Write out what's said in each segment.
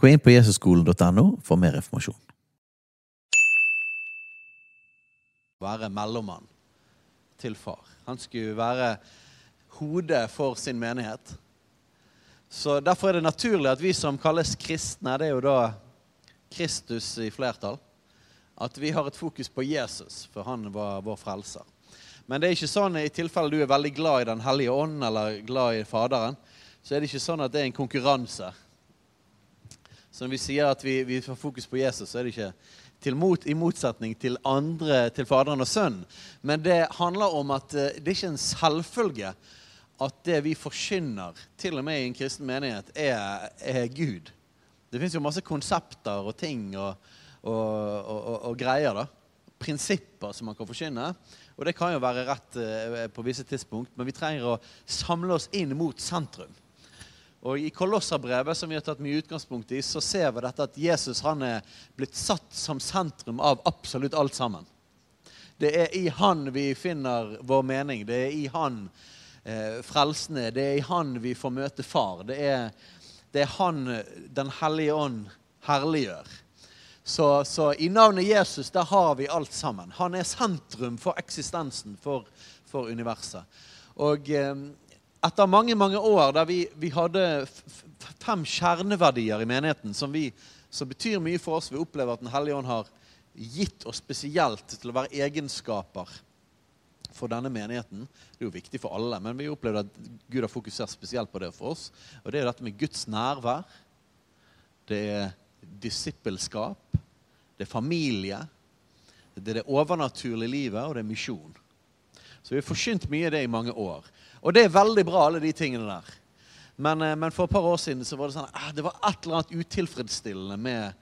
Gå inn på jesusskolen.no for mer informasjon. Være mellommann til far. Han skulle være hodet for sin menighet. Så Derfor er det naturlig at vi som kalles kristne, det er jo da Kristus i flertall, at vi har et fokus på Jesus, for han var vår frelser. Men det er ikke sånn i tilfelle du er veldig glad i Den hellige ånd eller glad i Faderen, så er det ikke sånn at det er en konkurranse. Så når vi sier at vi, vi får fokus på Jesus, så er det ikke mot, i motsetning til andre, til Faderen og Sønnen. Men det handler om at eh, det er ikke en selvfølge at det vi forkynner, til og med i en kristen menighet, er, er Gud. Det fins jo masse konsepter og ting og, og, og, og, greier. da. Prinsipper som man kan forkynne. Og det kan jo være rett eh, på visse tidspunkt, men vi trenger å samle oss inn mot sentrum. Og I Kolosserbrevet som vi har tatt mye utgangspunkt i, så ser vi dette at Jesus han er blitt satt som sentrum av absolutt alt sammen. Det er i Han vi finner vår mening. Det er i Han eh, frelsen er. Det er i Han vi får møte Far. Det er, det er Han Den hellige ånd herliggjør. Så, så, i navnet Jesus der har vi alt sammen. Han er sentrum for eksistensen, for, for universet. Og eh, etter mange mange år der vi, vi hadde fem kjerneverdier i menigheten som, vi, som, betyr mye for oss, vi opplever at Den hellige ånd har gitt oss spesielt til å være egenskaper for denne menigheten. Det er jo viktig for alle, men vi opplevde at Gud har fokusert spesielt på det for oss. Og det er dette med Guds nærvær. Det er disippelskap, det er familie, det er det overnaturlige livet, og det er misjon. Så vi har forkynt mye av det i mange år. Og det er veldig bra, alle de tingene der. Men, eh, men for et par år siden så var det sånn ah, det var et eller annet utilfredsstillende med,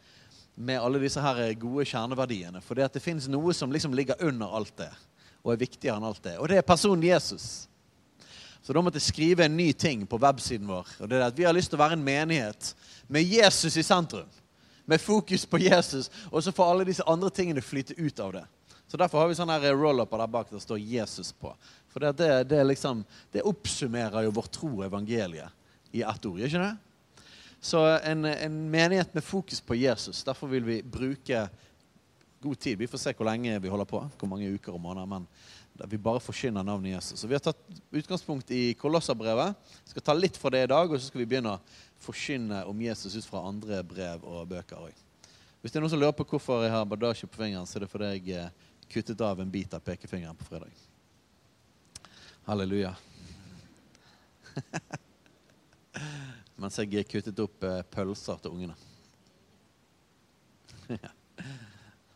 med alle disse her gode kjerneverdiene. For det, fins noe som liksom ligger under alt det, og er viktigere enn alt det. Og det er personen Jesus. Så da måtte jeg skrive en ny ting på websiden vår. Og det er at Vi har lyst til å være en menighet med Jesus i sentrum med fokus på Jesus, og så får alle disse andre tingene flyte ut av det. Så Derfor har vi sånn roll-upper der bak der står 'Jesus' på. For det, det, det, liksom, det oppsummerer jo vår tro og evangeliet i ett ord. ikke det? Så en, en, menighet med fokus på Jesus. Derfor vil vi bruke god tid. Vi får se hvor lenge vi holder på, hvor mange uker og måneder. men vi bare forkynner navnet Jesus. Så Vi har tatt utgangspunkt i Kolosserbrevet. Skal ta litt fra det i dag, og så skal vi begynne å forkynne om Jesus ut fra andre brev og bøker òg. Hvis det er noen som lurer på hvorfor jeg har bandasje på fingeren, så er det fordi jeg eh, kuttet av en bit av pekefingeren på fredag. Halleluja. Mens jeg kuttet opp eh, pølser til ungene.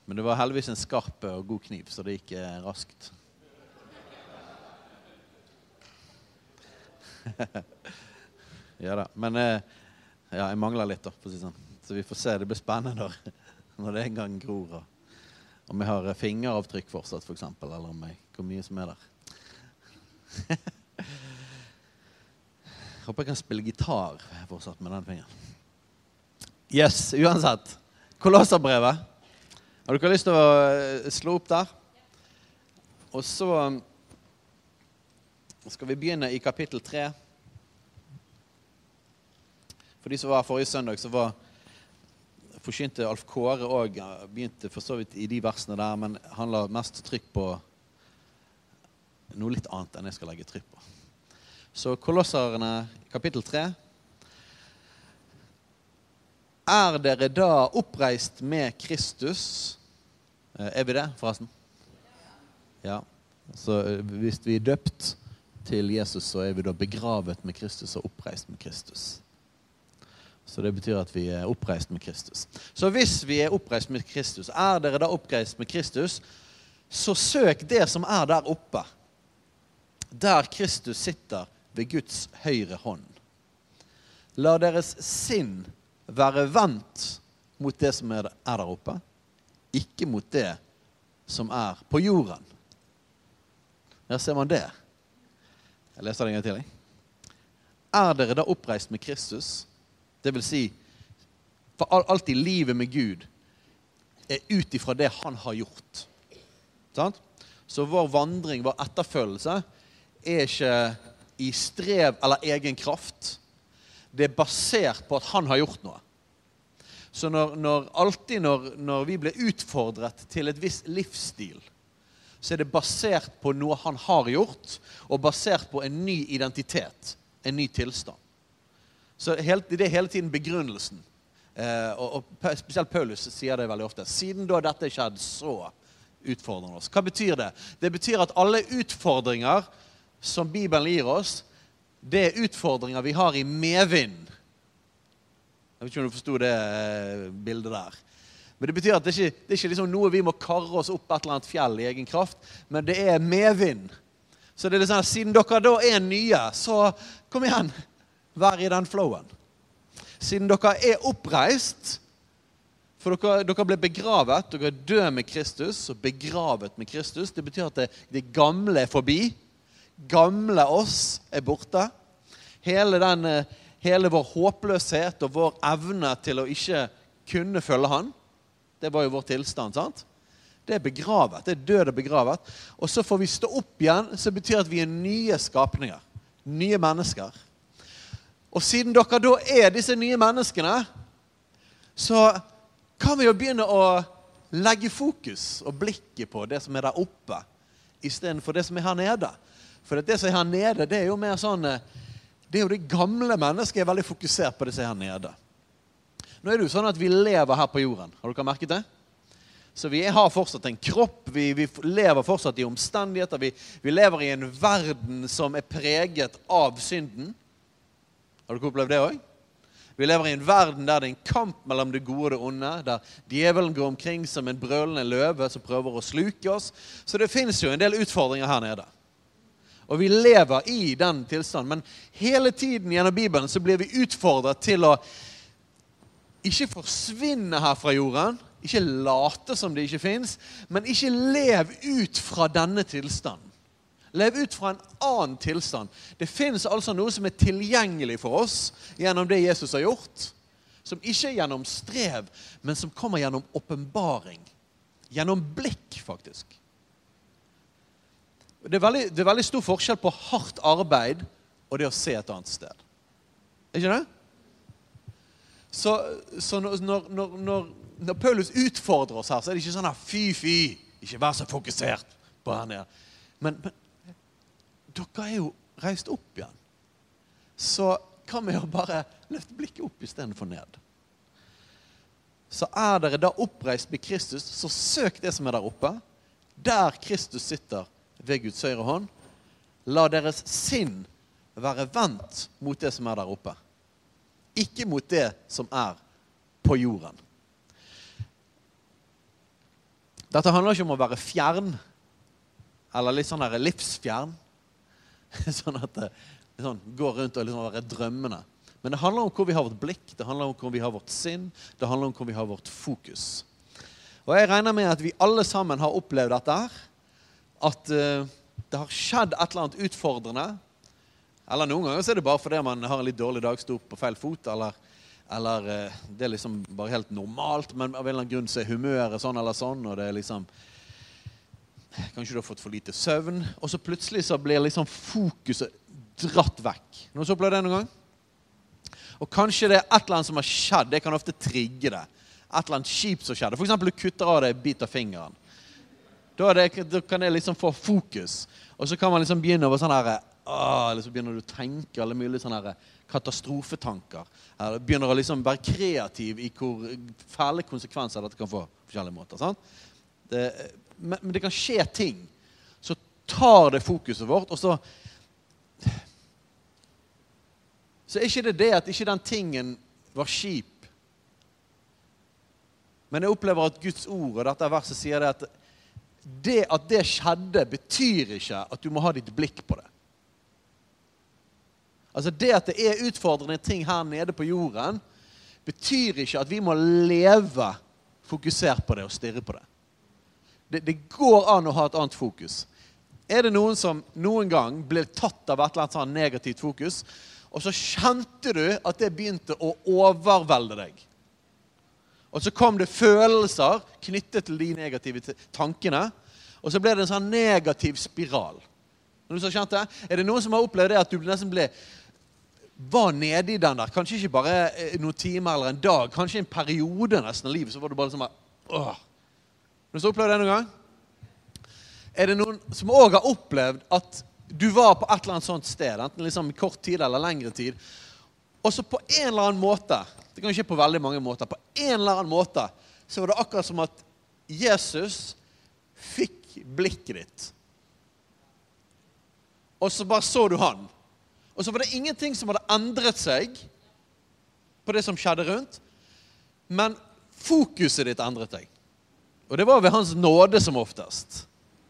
Men det var heldigvis en skarp og god kniv, så det gikk eh, raskt. ja da. Men eh, ja, jeg mangler litt, da, for å si sånn. Så vi får se. Det blir spennende når, når det en gang gror. Om jeg har eh, fingeravtrykk fortsatt, f.eks., for eksempel, eller om jeg, hvor mye som er der. Håper jeg kan spille gitar fortsatt med den fingeren. Yes, uansett. Kolosserbrevet. Har dere lyst til å eh, slå opp der? Og så skal vi begynne i kapittel 3. For de som var forrige søndag, så var forsynte Alf Kåre òg Begynte for så vidt i de versene der, men han la mest trykk på noe litt annet enn jeg skal legge trykk på. Så Kolosserne kapittel 3. Er dere da oppreist med Kristus? Eh, er vi det, forresten? Ja. Så eh, hvis vi er døpt til Jesus, så er vi da begravet med Kristus og oppreist med Kristus. Så det betyr at vi er oppreist med Kristus. Så hvis vi er oppreist med Kristus, er dere da oppreist med Kristus, så søk det som er der oppe, der Kristus sitter ved Guds høyre hånd. La deres sinn være vendt mot det som er er der oppe, ikke mot det som er på jorden. Der ser man det. Jeg leser det en gang til. Er dere da oppreist med Kristus? Det vil si, for al- alt i livet med Gud er ut ifra det han har gjort. Så vår vandring, vår etterfølgelse, er ikke i strev eller egen kraft. Det er basert på at han har gjort noe. Så når, når, alltid når, når vi blir utfordret til et visst livsstil, så er det basert på noe han har gjort, og basert på en ny identitet, en ny tilstand. Så helt, det er hele tiden begrunnelsen. Eh, og, og spesielt Paulus sier det veldig ofte. Siden da dette skjedde, så utfordrer han oss. Hva betyr det? Det betyr at alle utfordringer som Bibelen gir oss, det er utfordringer vi har i medvind. Jeg vet ikke om du forsto det eh, bildet der. Men Det betyr at det er ikke, det er ikke liksom noe vi må karre oss opp et eller annet fjell i egen kraft, men det er medvind. Så det er sånn at siden dere da er nye, så kom igjen, vær i den flowen. Siden dere er oppreist, for dere, dere ble begravet, dere er døde med Kristus og begravet med Kristus. Det betyr at det, det gamle er forbi. Gamle oss er borte. Hele, den, eh, hele vår håpløshet og vår evne til å ikke kunne følge Han, det var jo vår tilstand. sant? Det er begravet. Det er død og begravet. Og så får vi stå opp igjen, som betyr at vi er nye skapninger. Nye mennesker. Og siden dere da er disse nye menneskene, så kan vi jo begynne å legge fokus og blikket på det som er der oppe, istedenfor det som er her nede. For det som er her nede, det er jo mer sånn eh, Det er jo det gamle mennesket er veldig fokusert på det som er her nede. Nå er det jo sånn at vi lever her på jorden. Har dere merket det? Så vi har fortsatt en kropp, vi, vi lever fortsatt i omstendigheter. Vi, vi lever i en verden som er preget av synden. Har dere opplevd det òg? Vi lever i en verden der det er en kamp mellom det gode og det onde. Der djevelen går omkring som en brølende løve som prøver å sluke oss. Så det fins jo en del utfordringer her nede. Og vi lever i den tilstanden. Men hele tiden gjennom Bibelen så blir vi utfordret til å ikke forsvinne her fra jorden. Ikke late som det ikke fins, men ikke lev ut fra denne tilstanden. Lev ut fra en annen tilstand. Det fins altså noe som er tilgjengelig for oss gjennom det Jesus har gjort. Som ikke er gjennom strev, men som kommer gjennom åpenbaring. Gjennom blikk, faktisk. Det er, veldig, det er veldig stor forskjell på hardt arbeid og det å se et annet sted. Er ikke det? Så, så når, når, når, når, Paulus utfordrer oss her, så er det ikke sånn her fy, fy, ikke vær så fokusert på her nede. Men, men dere er jo reist opp igjen. Så hva med å bare løfte blikket opp istedenfor ned? Så er dere da oppreist med Kristus, så søk det som er der oppe. Der Kristus sitter ved Guds høyre hånd. La deres sinn være vendt mot det som er der oppe. Ikke mot det som er på jorden. Dette handler ikke om å være fjern, eller litt sånn der livsfjern. Sånn at det sånn, går rundt og liksom være drømmende. Men det handler om hvor vi har vårt blikk, det handler om hvor vi har vårt sinn, det handler om hvor vi har vårt fokus. Og jeg regner med at vi alle sammen har opplevd dette her. At eh, det har skjedd et eller annet utfordrende. Eller noen ganger så er det bare fordi man har en litt dårlig dag, sto på feil fot, eller, eller eh, det er liksom bare helt normalt, men av en eller annen grunn så er humøret sånn eller sånn, og det er liksom Kanskje du har fått for lite søvn, og så plutselig så blir liksom fokuset dratt vekk. Noen som opplevd det noen gang? Og kanskje det er et eller annet som har skjedd. Det kan ofte trigge det. Et eller annet kjipt som skjedde. F.eks. du kutter av deg en bit av fingeren. Da, det, da kan jeg liksom få fokus. Og så kan man liksom begynne over sånn her, ah, eller så begynner du å tenke alle mulige sånne her katastrofetanker. Eller begynner å liksom være kreativ i hvor fæle konsekvenser dette kan få. på forskjellige måter, sant? Det, men, men det kan skje ting. Så tar det fokuset vårt, og så Så er ikke det det at ikke den tingen var kjip. Men jeg opplever at Guds ord og dette verset sier det at det at det skjedde, betyr ikke at du må ha ditt blikk på det. Altså Det at det er utfordrende ting her nede på jorden, betyr ikke at vi må leve fokusert på det og stirre på det. det. Det går an å ha et annet fokus. Er det noen som noen gang ble tatt av et eller annet sånn negativt fokus, og så kjente du at det begynte å overvelde deg? Og så kom det følelser knyttet til de negative tankene. Og så ble det en sånn negativ spiral. Er det noen som har opplevd det at du nesten ble var nede i den der. Kanskje ikke bare eh, noen timer eller en dag, kanskje en periode nesten av livet. så var du bare sånn åh. Har du opplevd det noen gang? Er det noen som òg har opplevd at du var på et eller annet sånt sted, enten liksom kort tid eller lengre tid, og så på en eller annen måte Det kan skje på veldig mange måter. På en eller annen måte så var det akkurat som at Jesus fikk blikket ditt. Og så bare så du han. Og så var det ingenting som hadde endret seg på det som skjedde rundt. Men fokuset ditt endret deg. Og det var ved Hans nåde som oftest.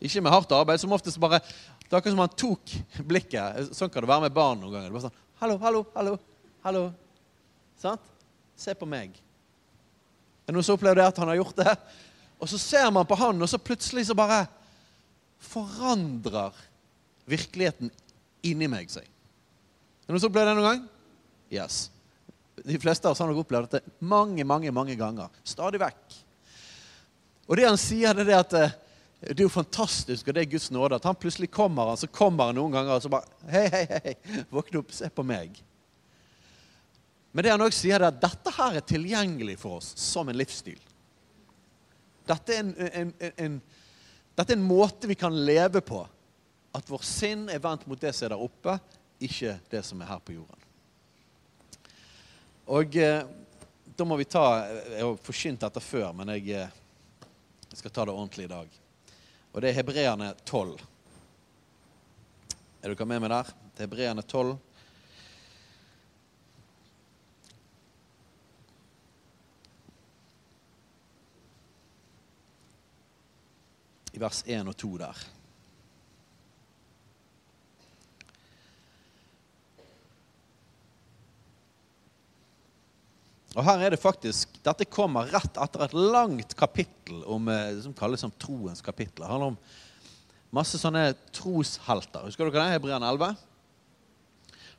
Ikke med hardt arbeid. Som oftest bare Det er akkurat som han tok blikket. Sånn kan det være med barn noen ganger. Det var sånn, hallo, hallo, hallo, hallo. Sant? Se på meg. Er det noen som opplever at han har gjort det? Og så ser man på han, og så plutselig så bare forandrer virkeligheten inni meg seg. Er det noen som opplevde det noen gang? Yes. De fleste av oss har nok opplevd dette mange, mange, mange ganger. Stadig vekk. Og det han sier, det er at eh, det er jo fantastisk, og det er Guds nåde, at han plutselig kommer han, så kommer han noen ganger og så bare Hei, hei, hei, våkne opp, se på meg. Men det han også sier, er at dette her er tilgjengelig for oss som en livsstil. Dette er en, en, en, dette er en måte vi kan leve på. At vår sinn er vendt mot det som er der oppe, ikke det som er her på jorden. Og eh, da må vi ta Jeg har forsynt dette før, men jeg, eh, jeg, skal ta det ordentlig i dag. Og det er Hebreerne 12. Er dere med meg der? Det er Hebreerne 12. I vers 1 og 2 der. Og her er det faktisk, Dette kommer rett etter et langt kapittel om, eh, som kalles som troens kapittel. Det handler om masse sånne troshelter. Husker dere det? Hebrean 11?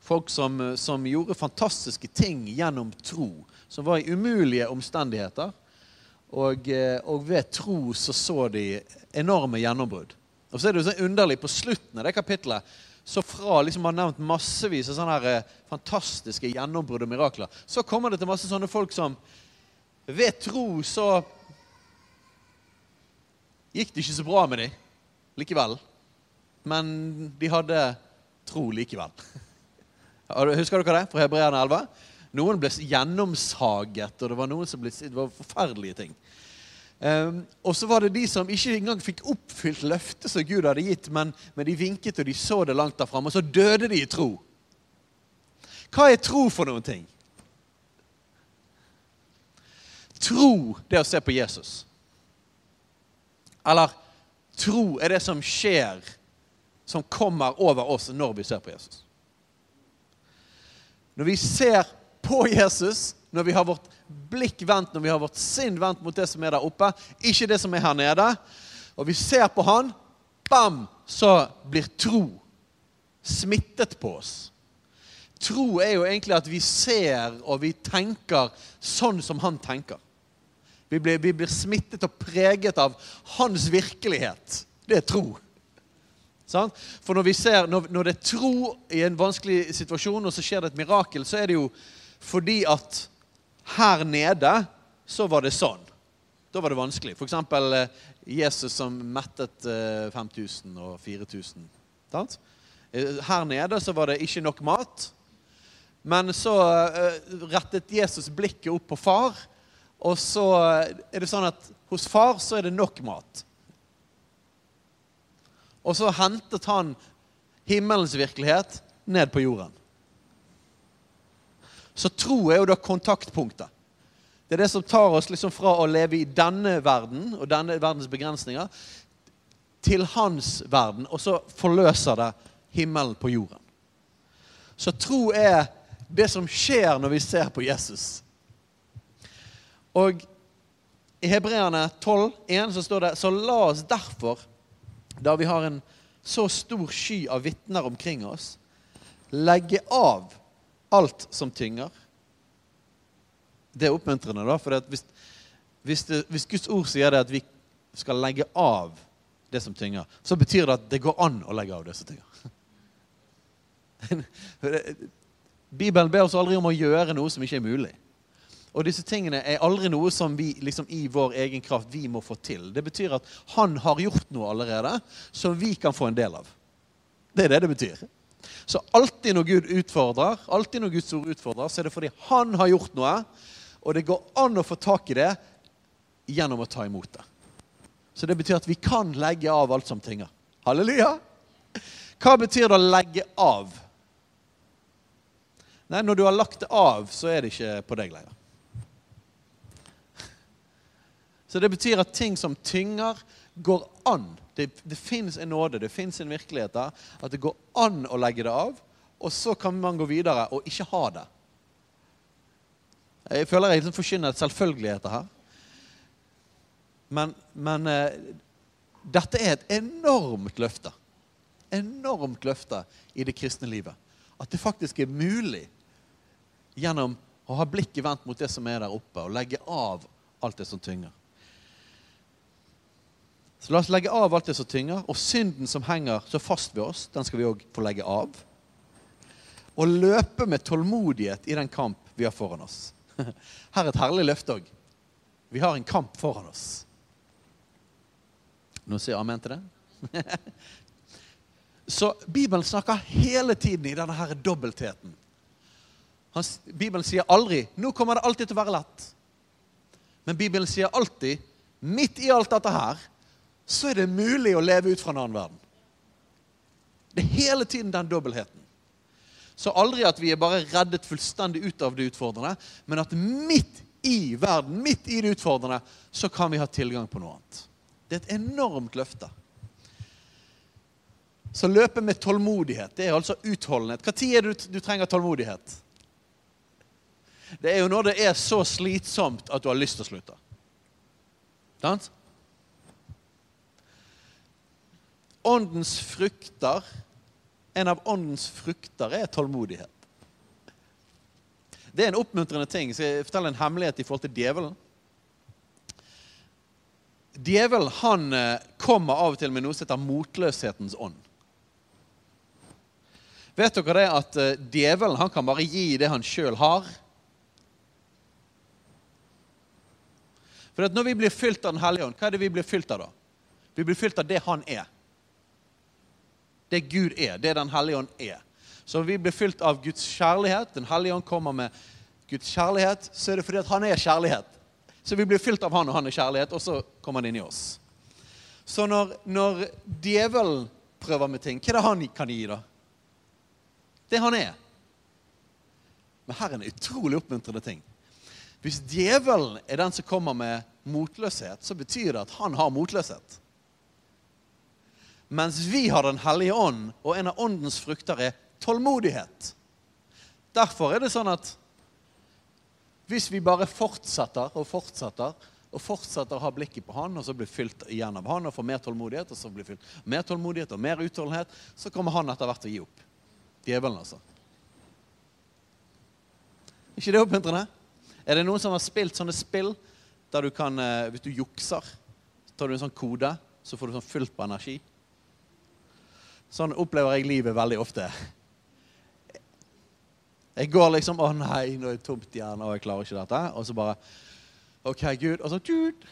Folk som, eh, som, gjorde fantastiske ting gjennom tro. Som var i umulige omstendigheter. Og, eh, og ved tro så så de enorme gjennombrudd. Og så er det jo så underlig på slutten av det kapittelet så fra liksom har nevnt massevis av sånne her eh, fantastiske gjennombrudd og mirakler, så kommer det til masse sånne folk som ved tro så gikk det ikke så bra med dem likevel. Men de hadde tro likevel. Husker dere det fra Hebreerne 11? Noen ble gjennomsaget, og det var noen som ble, det var forferdelige ting. Um, og så var det de som ikke engang fikk oppfylt løftet som Gud hadde gitt, men, men de vinket og de så det langt der framme, og så døde de i tro. Hva er tro for noen ting? Tro det å se på Jesus. Eller tro er det som skjer, som kommer over oss når vi ser på Jesus. Når vi ser på Jesus, når vi har vårt blikk vendt, når vi har vårt sinn vendt mot det som er der oppe, ikke det som er her nede, og vi ser på han, bam, så blir tro smittet på oss. Tro er jo egentlig at vi ser og vi tenker sånn som han tenker. Vi blir, vi blir smittet og preget av hans virkelighet. Det er tro. For når, ser, når, når, det er tro i en vanskelig situasjon, og så skjer det et mirakel, så er det jo fordi at her nede så var det sånn. Da var det vanskelig. F.eks. Eh, Jesus som mettet 5000 eh, og 4000. Eh, her nede så var det ikke nok mat. Men så rettet Jesus blikket opp på far, og så er det sånn at hos far så er det nok mat. Og så hentet han himmelens virkelighet ned på jorden. Så tro er jo da kontaktpunktet. Det er det som tar oss liksom fra å leve i denne verden og denne verdens begrensninger til hans verden, og så forløser det himmelen på jorden. Så tro er det som skjer når vi ser på Jesus. Og i Hebreerne 12,1 så står det Så la oss derfor, da vi har en så stor sky av vitner omkring oss, legge av alt som tynger. Det er oppmuntrende, da. For hvis, hvis, hvis Guds ord sier det at vi skal legge av det som tynger, så betyr det at det går an å legge av det som tynger. Bibelen ber oss aldri om å gjøre noe som ikke er mulig. Og disse tingene er aldri noe som vi liksom, i vår egen kraft vi må få til. Det betyr at han har gjort noe allerede som vi kan få en del av. Det er det det betyr. Så alltid når Gud utfordrer, alltid når Guds ord utfordrer, så er det fordi han har gjort noe, og det går an å få tak i det gjennom å ta imot det. Så det betyr at vi kan legge av alt som tynger. Halleluja! Hva betyr det å legge av? Nei, Når du har lagt det av, så er det ikke på deg lenger. Så det betyr at ting som tynger, går an. Det, det fins en nåde, det fins en virkelighet der. At det går an å legge det av, og så kan man gå videre og ikke ha det. Jeg føler jeg liksom forkynner selvfølgeligheter her. Men, men eh, dette er et enormt løfte. Enormt løfte i det kristne livet. At det faktisk er mulig gjennom å ha blikket vendt mot det som er der oppe, og legge av alt det som tynger. Så la oss legge av alt det som tynger, og synden som henger så fast ved oss, den skal vi òg få legge av. Og løpe med tålmodighet i den kamp vi har foran oss. Her er et herlig løfte òg. Vi har en kamp foran oss. Nå sier amen til det. Så Bibelen snakker hele tiden i denne her dobbeltheten. Bibelen sier aldri 'nå kommer det alltid til å være lett'. Men Bibelen sier alltid, midt i alt dette her, så er det mulig å leve ut fra en annen verden. Det er hele tiden den dobbeltheten. Så aldri at vi er bare reddet fullstendig ut av det utfordrende, men at midt i verden, midt i det utfordrende, så kan vi ha tilgang på noe annet. Det er et enormt løfte. Så løpe med tålmodighet, det er altså utholdenhet. Når er det du, du trenger tålmodighet? Det er jo når det er så slitsomt at du har lyst til å slutte. Sant? Åndens frukter En av åndens frukter er tålmodighet. Det er en oppmuntrende ting. Så jeg forteller en hemmelighet i forhold til djevelen. Djevelen han eh, kommer av og til med noe som heter motløshetens ånd. Vet dere det at eh, djevelen han kan bare gi det han sjøl har? For at Når vi blir fylt av Den hellige ånd, hva er det vi blir fylt av da? Vi blir fylt av det han er det Gud er, det Den hellige ånd er. Så vi blir fylt av Guds kjærlighet. Den hellige ånd kommer med Guds kjærlighet, så er det fordi at han er kjærlighet. Så vi blir fylt av han, og han er kjærlighet, og så kommer han inn i oss. Så når, når djevelen prøver med ting, hva er det han kan gi, da? Det han er. Men her er en utrolig oppmuntrende ting. Hvis djevelen er den som kommer med motløshet, så betyr det at han har motløshet. Mens vi har Den hellige ånd, og en av åndens frukter er tålmodighet. Derfor er det sånn at hvis vi bare fortsetter og fortsetter og fortsetter å ha blikket på han, og så blir fylt igjen av han og får mer tålmodighet, og så blir fylt mer tålmodighet og mer utholdenhet, så kommer han etter hvert til å gi opp. Djevelen, altså. ikke det oppmuntrende? Er det noen som har spilt sånne spill der du kan eh, Hvis du jukser, tar du en sånn kode, så får du sånn fullt på energi? Sånn opplever jeg livet veldig ofte. Jeg går liksom 'Å nei, nå er det tomt igjen, og jeg klarer ikke dette.' Og så bare 'OK, Gud.' Og så tjut,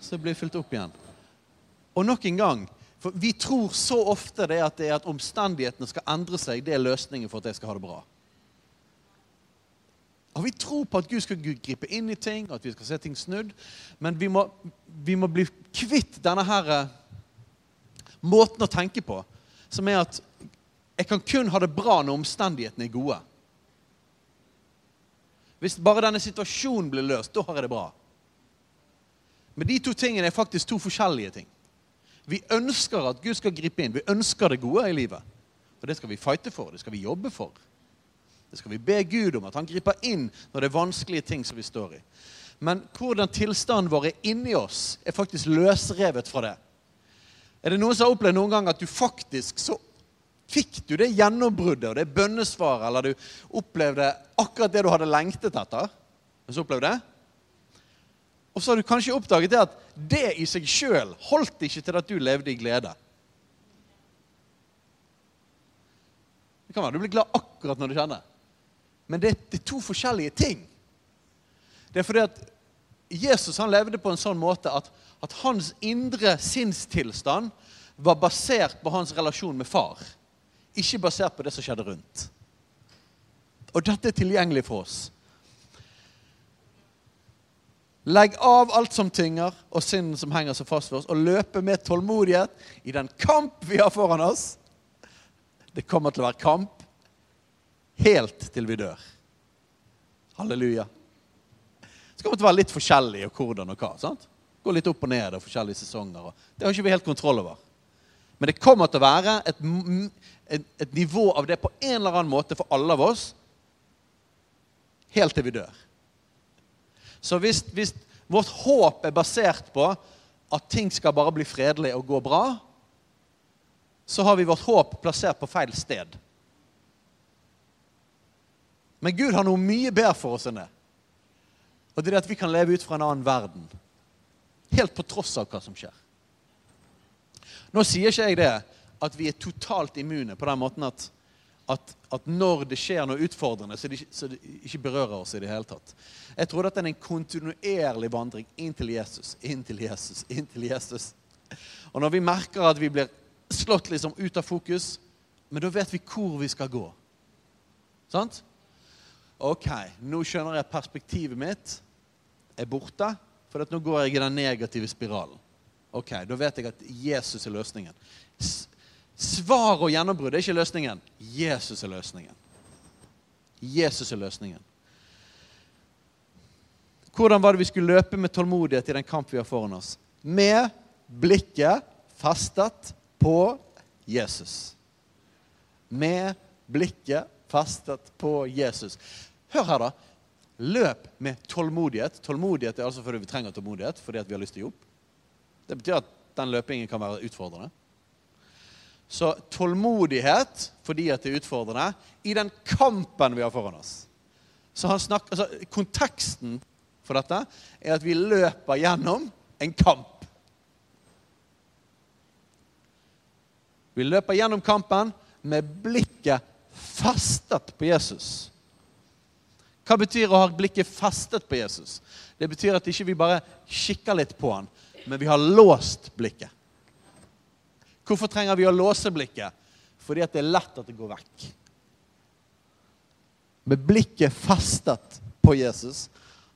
så blir det fylt opp igjen. Og nok en gang For vi tror så ofte det at, det at omstendighetene skal endre seg. Det er løsningen for at jeg skal ha det bra. Og Vi tror på at Gud skal gripe inn i ting, at vi skal se ting snudd. Men vi må, vi må bli kvitt denne her eh, måten å tenke på som er at jeg kan kun ha det bra når omstendighetene er gode. Hvis bare denne situasjonen blir løst, da har jeg det bra. Men de to tingene er faktisk to forskjellige ting. Vi ønsker at Gud skal gripe inn. Vi ønsker det gode i livet. Og det skal vi fighte for. Det skal vi jobbe for. Det skal vi be Gud om, at han griper inn når det er vanskelige ting som vi står i. Men hvordan tilstanden vår er inni oss, er faktisk løsrevet fra det. Er det noen som har opplevd noen gang at du faktisk så fikk du det gjennombruddet og det bønnesvaret, eller du opplevde akkurat det du hadde lengtet etter? Men du opplevde det? Og så har du kanskje oppdaget det at det i seg sjøl holdt ikke til at du levde i glede. Det kan være du blir glad akkurat når du kjenner. Men det er to forskjellige ting. Det er fordi at Jesus han levde på en sånn måte at, at hans indre sinnstilstand var basert på hans relasjon med far. Ikke basert på det som skjedde rundt. Og dette er tilgjengelig for oss. Legg av alt som tynger, og synden som henger så fast for oss, og løpe med tålmodighet i den kamp vi har foran oss. Det kommer til å være kamp helt til vi dør. Halleluja. Så kommer det til å være litt forskjellig og hvordan og hva. sant? Gå litt opp og ned og forskjellige sesonger. Det har ikke vi helt kontroll over. Men det kommer til å være et, et, et nivå av det på en eller annen måte for alle av oss helt til vi dør. Så hvis, hvis vårt håp er basert på at ting skal bare bli fredelig og gå bra, så har vi vårt håp plassert på feil sted. Men Gud har noe mye bedre for oss enn det. Og det er at vi kan leve ut fra en annen verden. Helt på tross av hva som skjer. Nå sier ikke jeg det at vi er totalt immune på den måten at at, at, når det skjer noe utfordrende, så det, så det ikke berører oss i det hele tatt. Jeg tror dette er en kontinuerlig vandring inn til Jesus, inn til Jesus, inn til Jesus. Og når vi merker at vi blir slått liksom ut av fokus, men da vet vi hvor vi skal gå. Sant? Ok, nå skjønner jeg at perspektivet mitt er borte, for nå går jeg i den negative spiralen. Ok, Da vet jeg at Jesus er løsningen. Svar og gjennombrudd er ikke løsningen. Jesus er løsningen. Jesus er løsningen. Hvordan var det vi skulle løpe med tålmodighet i den kamp vi har foran oss? Med blikket festet på Jesus. Med blikket festet på Jesus. Hør her, da. Løp med tålmodighet. Tålmodighet er altså fordi vi trenger tålmodighet fordi vi har lyst til å gi. Det betyr at den løpingen kan være utfordrende. Så tålmodighet fordi at det er utfordrende, i den kampen vi har foran oss. Så snakker, altså, Konteksten for dette er at vi løper gjennom en kamp. Vi løper gjennom kampen med blikket festet på Jesus. Hva betyr å ha blikket festet på Jesus? Det betyr at ikke vi bare kikker litt på han, men vi har låst blikket. Hvorfor trenger vi å låse blikket? Fordi at det er lett at det går vekk. Med blikket festet på Jesus.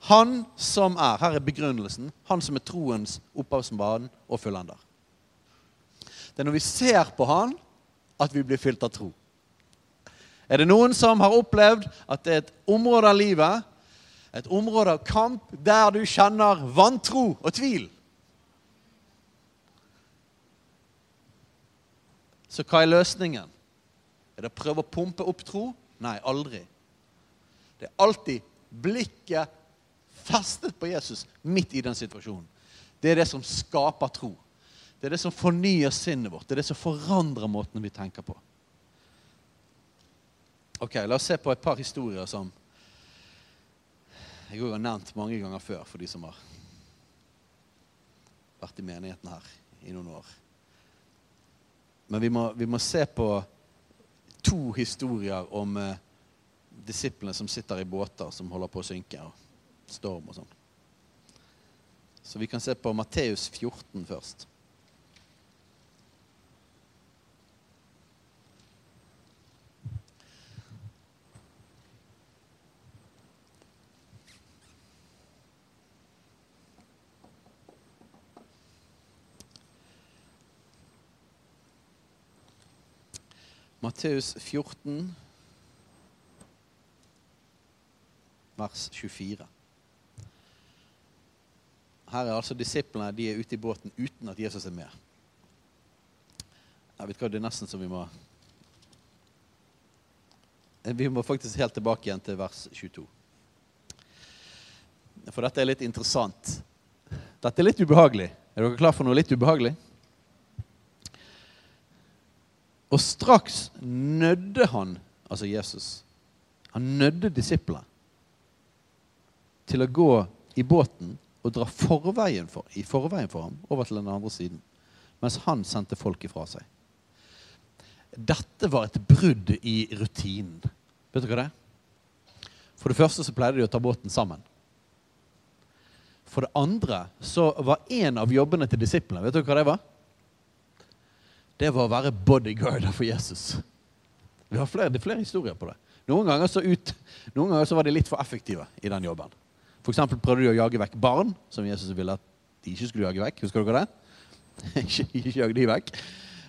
Han som er Her er begrunnelsen. Han som er troens opphavsmann og fullender. Det er når vi ser på han, at vi blir fylt av tro. Er det noen som har opplevd at det er et område av livet, et område av kamp, der du kjenner vantro og tvil? Så hva er løsningen? Er det å prøve å pumpe opp tro? Nei, aldri. Det er alltid blikket festet på Jesus midt i den situasjonen. Det er det som skaper tro. Det er det som fornyer sinnet vårt. Det er det som forandrer måten vi tenker på. Ok, La oss se på et par historier som jeg har nevnt mange ganger før for de som har vært i menigheten her i noen år. Men vi må, vi må se på to historier om eh, disiplene som sitter i båter som holder på å synke, og storm og sånn. Så vi kan se på Matteus 14 først. Matteus 14, vers 24. Her er altså disiplene de er ute i båten uten at Jesus er med. Jeg vet hva, Det er nesten så vi må Vi må faktisk helt tilbake igjen til vers 22. for dette er litt interessant. Dette er litt ubehagelig. Er dere klar for noe litt ubehagelig? Og straks nødde han, altså Jesus, han nødde disiplene til å gå i båten og dra forveien for, i forveien for ham over til den andre siden, mens han sendte folk ifra seg. Dette var et brudd i rutinen. Vet du hva det er? For det første så pleide de å ta båten sammen. For det andre så var en av jobbene til disiplene Vet du hva det var? Det var å være bodyguarder for Jesus. Vi har flere, det er flere historier på det. Noen ganger, så ut, noen ganger så var de litt for effektive i den jobben. Eksempel prøvde de å jage vekk barn, som Jesus ville at de ikke skulle jage vekk. Husker dere det? ikke, jage jag de vekk.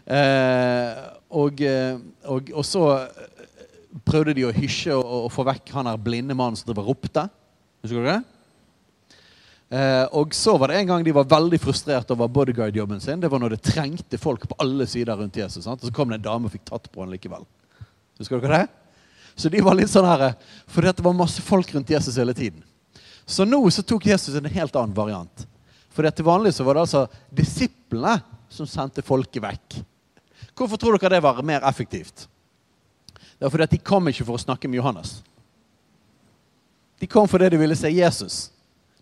Eh, og, eh, og, og, så prøvde de å hysje og, og få vekk han der blinde mannen som driver ropte. Husker dere det? Eh, og så var det en gang de var veldig frustrert over bodyguard-jobben sin. Det var når det trengte folk på alle sider rundt Jesus. Sant? Og så kom det en dame og fikk tatt på han likevel. Husker dere det? Så de var litt sånn her, fordi det var masse folk rundt Jesus hele tiden. Så nå så tok Jesus en helt annen variant. For til vanlig så var det altså disiplene som sendte folket vekk. Hvorfor tror dere det var mer effektivt? Det var fordi at de kom ikke for å snakke med Johannes. De kom fordi de ville se Jesus.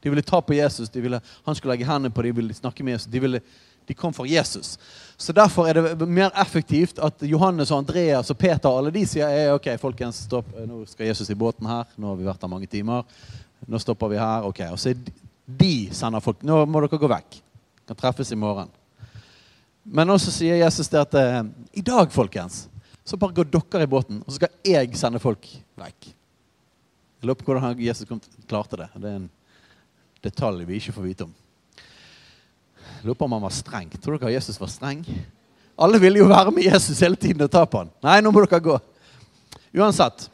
De ville ta på Jesus, ville, han skulle legge hendene på dem, de ville snakke med Jesus. De, ville, de, kom for Jesus. Så Derfor er det mer effektivt at Johannes og Andreas og Peter alle de sier «Eh, ok, folkens, stopp, nå skal Jesus i båten her. Nå har vi vært der mange timer. Nå stopper vi her. ok. Og så de sender folk Nå må dere gå vekk. Kan treffes i morgen. Men også sier Jesus det at eh, i dag, folkens, så bare går dere i båten, og så skal jeg sende folk vekk. Jeg lurer på hvordan Jesus klarte det. Det er en detalj vi ikke får vite om. Jeg lurer på om han var streng. Tror dere Jesus var streng? Alle ville jo være med Jesus hele tiden og ta på han. Nei, nå må dere gå. Uansett,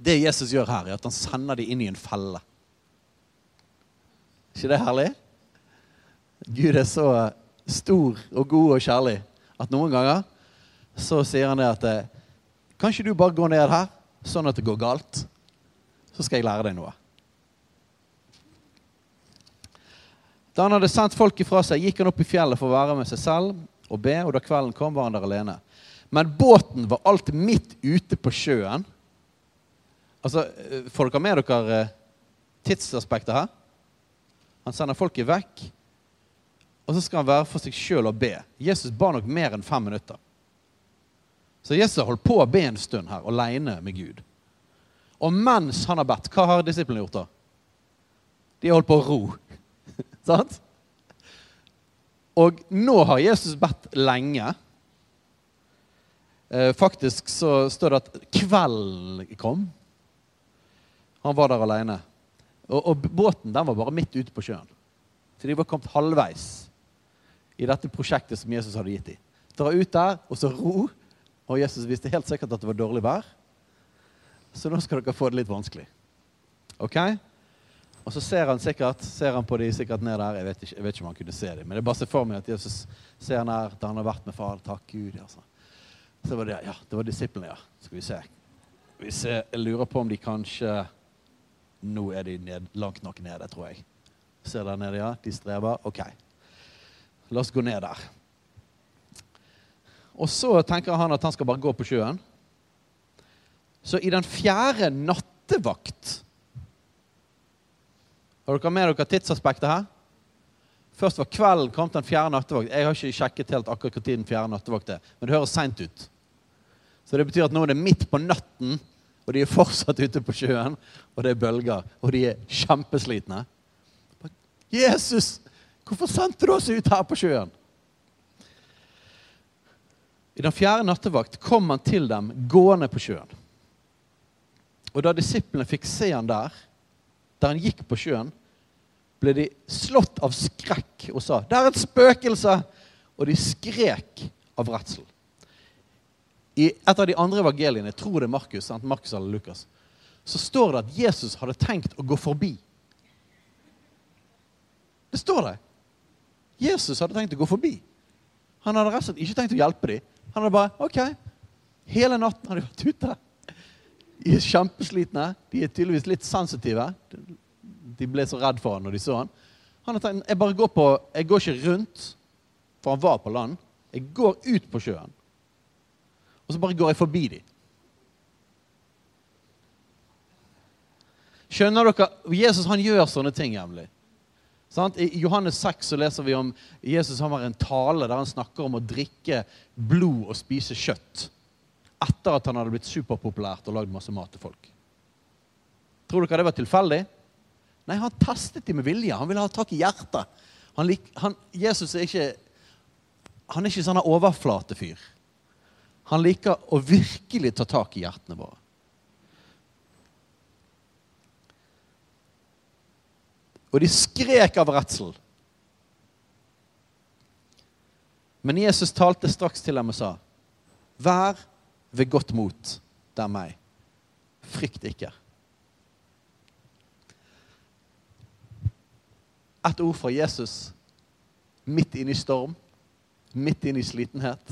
det Jesus gjør her, er at han sender dem inn i en felle. ikke det herlig? Gud er så stor og god og kjærlig at noen ganger så sier han det at eh, Kan ikke du bare gå ned her, sånn at det går galt? Så skal jeg lære deg noe. Da han hadde sendt folk ifra seg, gikk han opp i fjellet for å være med seg selv og be, og da kvelden kom, var han der alene. Men båten var alltid midt ute på sjøen. Altså, eh, Får dere med dere eh, tidsaspektet her? Han sender folket vekk, og så skal han være for seg sjøl og be. Jesus ba nok mer enn fem minutter. Så Jesus holdt på å be en stund her, aleine med Gud. Og mens han har bedt, hva har disiplene gjort da? De har holdt på å ro. Sant? Og nå har Jesus bedt lenge. Eh, faktisk så står det at kvelden kom. Han var der aleine. Og, og, båten den var bare midt ute på sjøen. Så de var kommet halvveis i dette prosjektet som Jesus hadde gitt dem. Dra ut der, og så ro. Og Jesus visste helt sikkert at det var dårlig vær. Så nå skal dere få det litt vanskelig. Ok? Og så ser han sikkert ser han på de sikkert ned der. Jeg vet, ikke, jeg vet ikke om han kunne se dem. Men det er bare se for meg at Jesus ser nær da han har vært med far. Takk Gud. Altså. Så var det, ja, det var disiplene, ja. Skal vi se. vi ser, jeg lurer på om de kanskje Nå er de ned, langt nok nede, tror jeg. Ser der nede, ja. De strever. OK. La oss gå ned der. Og så tenker han at han skal bare gå på sjøen. Så i den fjerde nattevakt har dere med dere tidsaspektet her? Først var kvelden kom den fjerde nattevakt. Jeg har ikke sjekket helt akkurat tid den fjerde nattevakt er, men det høres seint ut. Så det betyr at nå er det midt på natten, og de er fortsatt ute på sjøen, og det er bølger, og de er kjempeslitne. Jesus, hvorfor sendte du oss ut her på sjøen? I den fjerde nattevakt kom han til dem gående på sjøen. Og da disiplene fikk se han der, der han gikk på sjøen, ble de slått av skrekk og sa 'Det er et spøkelse!' Og de skrek av redsel. I et av de andre evangeliene, jeg tror det er Markus? Markus eller Lukas, så står det at Jesus hadde tenkt å gå forbi. Det står det. Jesus hadde tenkt å gå forbi. Han hadde rett og slett ikke tenkt å hjelpe dem. Han hadde bare OK. Hele natten har de vært ute. De er kjempeslitne. De er tydeligvis litt sensitive De ble så redd for han når de så han. Han har tenkt jeg bare går på, jeg går ikke rundt, for han var på land. Jeg går ut på sjøen. Og så bare går jeg forbi dem. Skjønner dere? Jesus han gjør sånne ting jevnlig. I Johannes 6 så leser vi om Jesus han har en tale der han snakker om å drikke blod og spise kjøtt. Etter at han hadde blitt superpopulært og lagd masse mat til folk. Tror dere det var tilfeldig? Nei, han testet dem med vilje. Han ville ha tak i hjertet. Han, han, Jesus er ikke han er ikke sånn overflatefyr. Han liker å virkelig ta tak i hjertene våre. Og de skrek av redsel. Men Jesus talte straks til dem og sa, 'Vær ved godt mot, det er meg. Frykt ikke.' Et ord fra Jesus midt inne i storm, midt inne i slitenhet.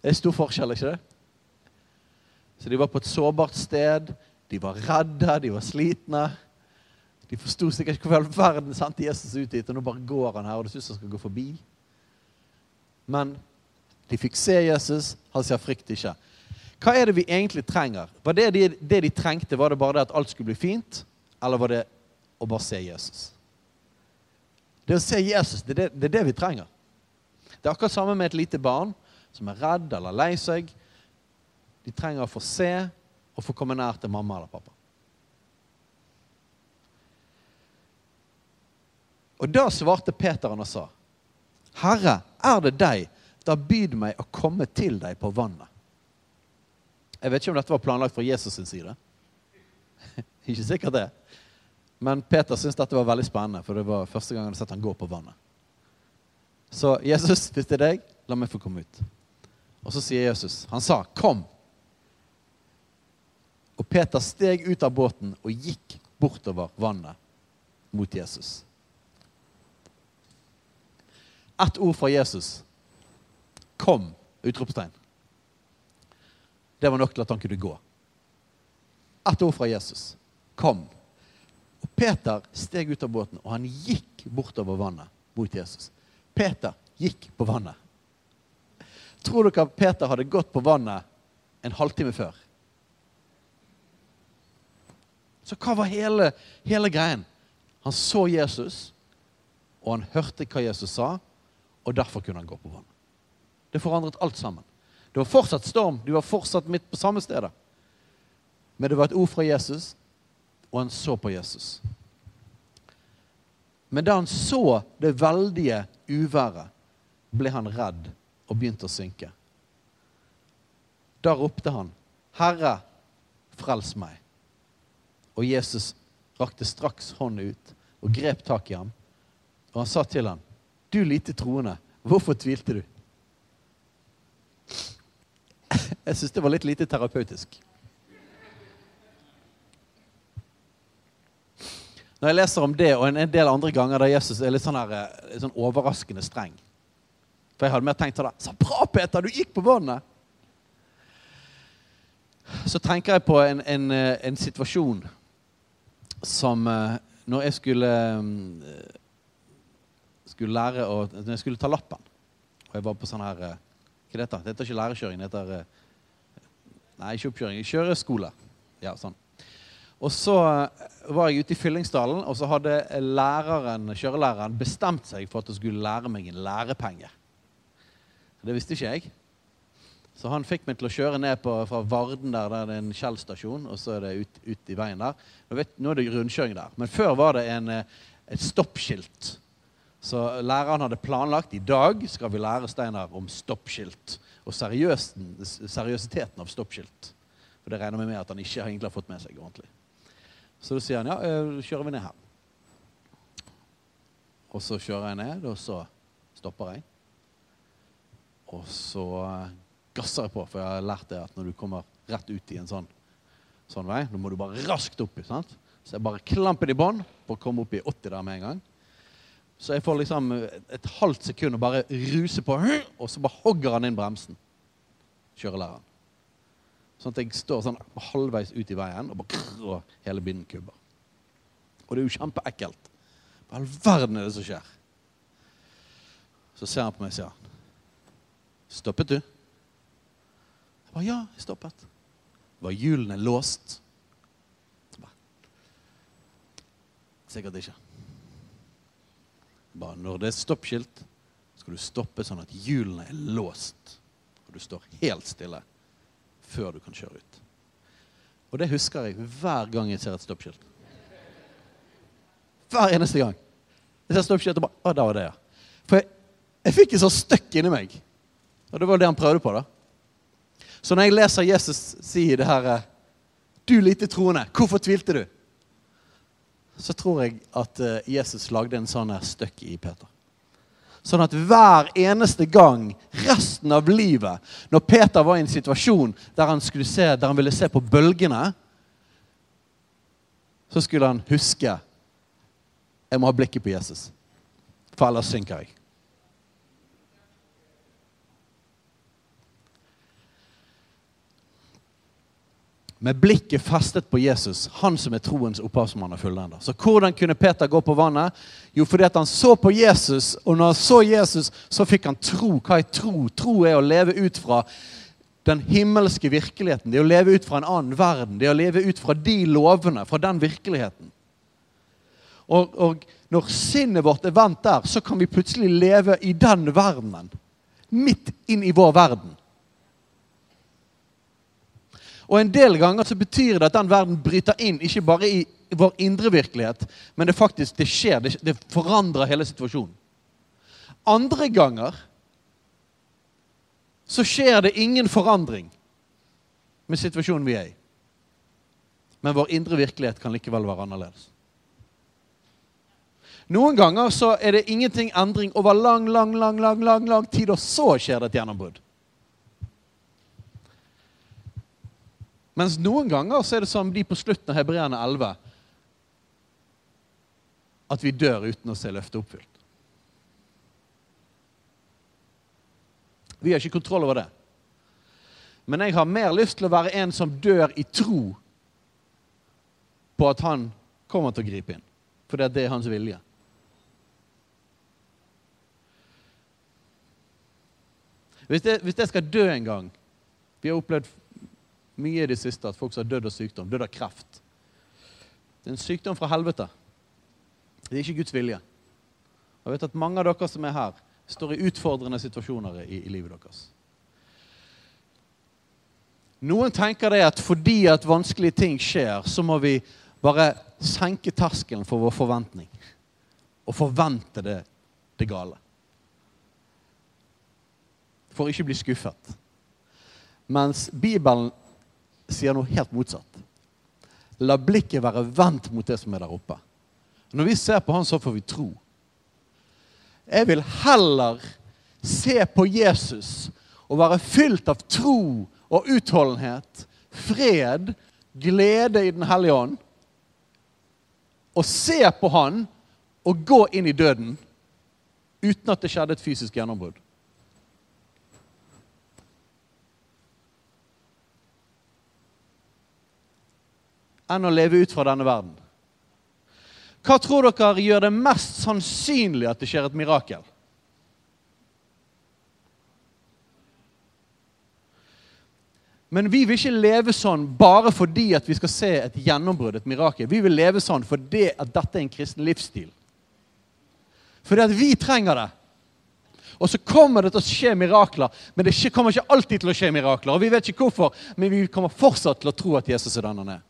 Det er stor forskjell, ikke det? Så de var på et sårbart sted. De var redde, de var slitne. De forsto sikkert ikke hvorfor verden sendte Jesus ut dit, og nå bare går han her, og det syns han skal gå forbi. Men de fikk se Jesus. Han sier 'frykt ikke'. Hva er det vi egentlig trenger? Var det de, det de trengte, var det bare det at alt skulle bli fint? Eller var det å bare se Jesus? Det å se Jesus, det er det, det er det, vi trenger. Det er akkurat samme med et lite barn som er redd eller lei seg. De trenger å få se og få komme nær til mamma eller pappa. Og da svarte Peter han og sa, 'Herre, er det deg, da byd meg å komme til deg på vannet.' Jeg vet ikke om dette var planlagt fra Jesus sin side. ikke sikkert det. Men Peter syntes dette var veldig spennende, for det var første gang han hadde sett han gå på vannet. Så Jesus, hvis det er deg, la meg få komme ut. Og så sier Jesus, han sa, 'Kom'. Og Peter steg ut av båten og gikk bortover vannet mot Jesus ett ord fra Jesus. Kom! Utropstegn. Det var nok til at han kunne gå. Ett ord fra Jesus. Kom. Peter steg ut av båten, og han gikk bortover vannet mot Jesus. Peter gikk på vannet. Tror dere Peter hadde gått på vannet en halvtime før? Så hva var hele, hele greien? Han så Jesus, og han hørte hva Jesus sa, og derfor kunne han gå på vannet. Det forandret alt sammen. Det var fortsatt storm, de var fortsatt midt på samme stedet. Men det var et ord fra Jesus, og han så på Jesus. Men da han så det veldige uværet, ble han redd og begynte å synke. Da ropte han, 'Herre, frels meg.' Og Jesus rakte straks hånden ut og grep tak i ham. Og han sa til ham, du lite troende, hvorfor tvilte du? Jeg syns det var litt lite terapeutisk. Når jeg leser om det og en del andre ganger der Jesus er litt sånn, her, eh, litt sånn overraskende streng For jeg hadde mer tenkt sånn Så bra, Peter! Du gikk på vannet! Så tenker jeg på en, en, eh, en situasjon som eh, når jeg skulle skulle lære å, når jeg skulle ta lappen Og jeg var på sånn her eh, Hva er heter det? heter ikke lærekjøring. Det heter eh, Nei, ikke oppkjøring. Kjøreskole. Ja, sånn. Og så eh, var jeg ute i Fyllingsdalen, og så hadde læreren, kjørelæreren bestemt seg for at hun skulle lære meg en lærepenge. Det visste ikke jeg. Så han fikk meg til å kjøre ned på, fra Varden, der, der det er en Kjell stasjon, og så er det ut, ut, i veien der. Vet, nå er det rundkjøring der. Men før var det en, et stoppskilt så læreren hadde planlagt i dag skal vi lære Steinar om stoppskilt og seriøsiteten av stoppskilt. For det regner vi med at han ikke egentlig har fått med seg ordentlig. Så da sier han ja, eh, kjører vi ned her. Og så kjører jeg ned, og så stopper jeg. Og så eh, gasser jeg på, for jeg har lært det at når du kommer rett ut i en sånn, sånn vei, da må du bare raskt opp. Sant? Så jeg bare klamper i bånn for å komme opp i 80 der med en gang. Så jeg får liksom et halvt sekund og bare ruse på, og så bare hogger han inn bremsen. Kjørelæreren. Sånn at jeg står sånn halvveis ut i veien, og, bare, og hele binden kubber. Og det er jo kjempeekkelt. Hva i all verden er det som skjer? Så ser han på meg og sier Stoppet du? Jeg bare, ja, jeg stoppet. Var hjulene låst? Jeg Bare, Sikkert ikke. Bare når det er stoppskilt, skal du stoppe sånn at hjulene er låst. Og du står helt stille før du kan kjøre ut. Og det husker jeg hver gang jeg ser et stoppskilt. Hver eneste gang. Jeg ser stoppskilt og bare Å, der var det, ja. For jeg, jeg fikk en sånn støkk inni meg. Og det var det han prøvde på, da. Så når jeg leser Jesus si det her eh, Du lite troende, hvorfor tvilte du? Så tror jeg at eh, Jesus lagde en sånn støkk i Peter. Sånn at hver eneste gang resten av livet, når Peter var i en situasjon der han, se, der han ville se på bølgene, så skulle han huske jeg må ha blikket på Jesus, for ellers synker jeg. Med blikket festet på Jesus, han som er troens opphavsmann og fullender. Så hvordan kunne Peter gå på vannet? Jo, fordi at han så på Jesus, og når han så Jesus, så fikk han tro. Hva er tro? Tro er å leve ut fra den himmelske virkeligheten. Det er å leve ut fra en annen verden. Det er å leve ut fra de lovene, fra den virkeligheten. Og, og når sinnet vårt er vant der, så kan vi plutselig leve i den verdenen. Midt inn i vår verden. Og en del ganger så betyr det at den verden bryter inn, ikke bare i vår indre virkelighet, men det faktisk det skjer. Det, det forandrer hele situasjonen. Andre ganger så skjer det ingen forandring med situasjonen vi er i. Men vår indre virkelighet kan likevel være annerledes. Noen ganger så er det ingenting endring over lang, lang, lang, lang, lang, lang tid, og så skjer det et gjennombrudd. Mens noen ganger så er det som de på slutten av Hebreerne 11 at vi dør uten å se løftet oppfylt. Vi har ikke kontroll over det. Men jeg har mer lyst til å være en som dør i tro på at han kommer til å gripe inn. For det er hans vilje. Hvis jeg, hvis jeg skal dø en gang Vi har opplevd mye i det siste at folk som har dødd av sykdom, dødd av kreft. Det er en sykdom fra helvete. Det er ikke Guds vilje. Jeg vet at mange av dere som er her, står i utfordrende situasjoner i, i livet deres. Noen tenker det at fordi at vanskelige ting skjer, så må vi bare senke terskelen for vår forventning. Og forvente det, det gale. For ikke bli skuffet. Mens Bibelen sier noe helt motsatt. La blikket være vendt mot det som er der oppe. Når vi ser på han, så får vi tro. Jeg vil heller se på Jesus og være fylt av tro og utholdenhet, fred, glede i Den hellige ånd, og se på han og gå inn i døden uten at det skjedde et fysisk gjennombrudd. Enn å leve ut fra denne verden. Hva tror dere gjør det mest sannsynlig at det skjer et mirakel? Men vi vil ikke leve sånn bare fordi at vi skal se et gjennombrudd, et mirakel. Vi vil leve sånn fordi at dette er en kristen livsstil. Fordi at vi trenger det. Og så kommer det til å skje mirakler, men det kommer ikke alltid til å skje mirakler. Og vi vet ikke hvorfor, men vi kommer fortsatt til å tro at Jesus er den han er.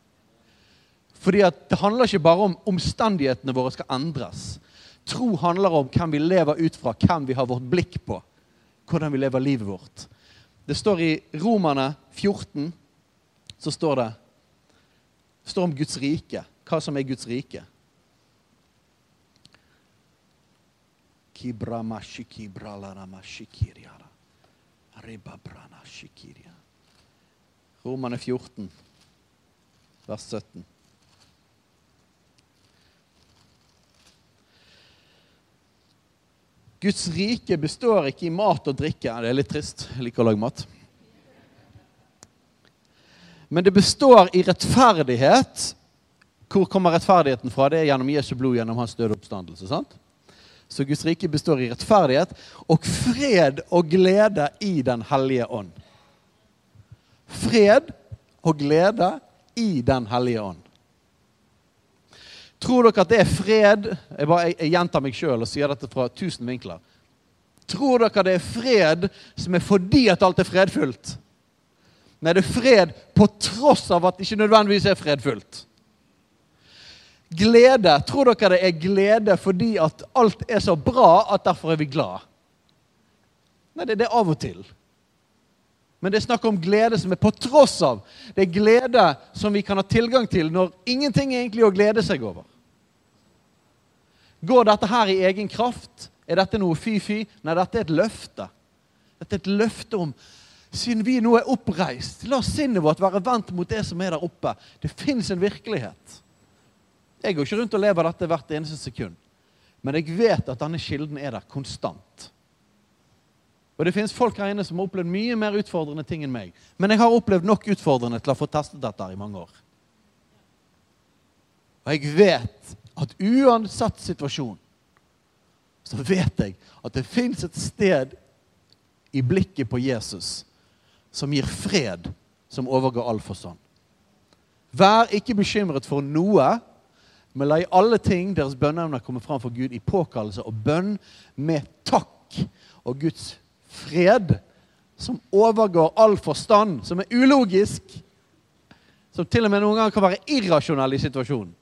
Fordi Det handler ikke bare om omstendighetene våre skal endres. Tro handler om hvem vi lever ut fra, hvem vi har vårt blikk på. Hvordan vi lever livet vårt. Det står i Romerne 14 så står det, det står om Guds rike. Hva som er Guds rike. Romerne 14, vers 17. Guds rike består ikke i mat og drikke. Det er litt trist. Jeg liker å lage mat. Men det består i rettferdighet Hvor kommer rettferdigheten fra? Det er gjennom Jesu blod, gjennom hans døde oppstandelse. sant? Så Guds rike består i rettferdighet og fred og glede i Den hellige ånd. Fred og glede i Den hellige ånd. Tror dere at det er fred Jeg, bare, jeg, jeg gjentar meg sjøl og sier dette fra tusen vinkler. Tror dere det er fred som er fordi at alt er fredfullt? Nei, det er fred på tross av at det ikke nødvendigvis er fredfullt. Glede. Tror dere det er glede fordi at alt er så bra at derfor er vi glad? Nei, det er det av og til. Men det er snakk om glede som er på tross av. Det er glede som vi kan ha tilgang til når ingenting er egentlig å glede seg over. Går dette her i egen kraft? Er dette noe fy-fy? Nei, dette er et løfte. Dette er et løfte om siden vi nå er oppreist, la sinnet vårt være vendt mot det som er der oppe. Det fins en virkelighet. Jeg går ikke rundt og lever dette hvert eneste sekund. Men jeg vet at denne kilden er der konstant. Og det finnes folk her inne som har opplevd mye mer utfordrende ting enn meg. Men jeg har opplevd nok utfordrende til å få testet dette i mange år. Og jeg vet at uansett situasjon, så vet jeg at det fins et sted i blikket på Jesus som gir fred som overgår all forstand. Vær ikke bekymret for noe, men la i alle ting deres bønneevner komme fram for Gud i påkallelse og bønn med takk. Og Guds fred som overgår all forstand, som er ulogisk, som til og med noen ganger kan være irrasjonell i situasjonen.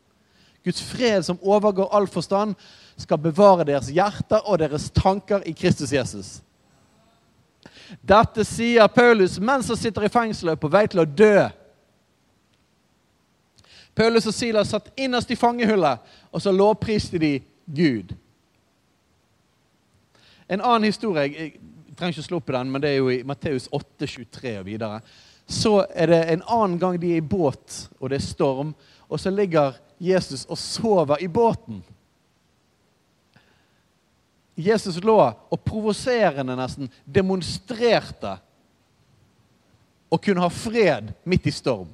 Guds fred som overgår all forstand, skal bevare deres hjerter og deres tanker i Kristus Jesus. Dette sier Paulus mens han sitter i fengselet på vei til å dø. Paulus og Silas satt innerst i fangehullet, og så lovpriste de Gud. En annen historie trenger ikke slå opp i den, men det er jo i Matteus 8, 23 og videre. Så er det en annen gang de er i båt, og det er storm, og så ligger Jesus og sover i båten. Jesus lå og provoserende nesten demonstrerte å kunne ha fred midt i storm.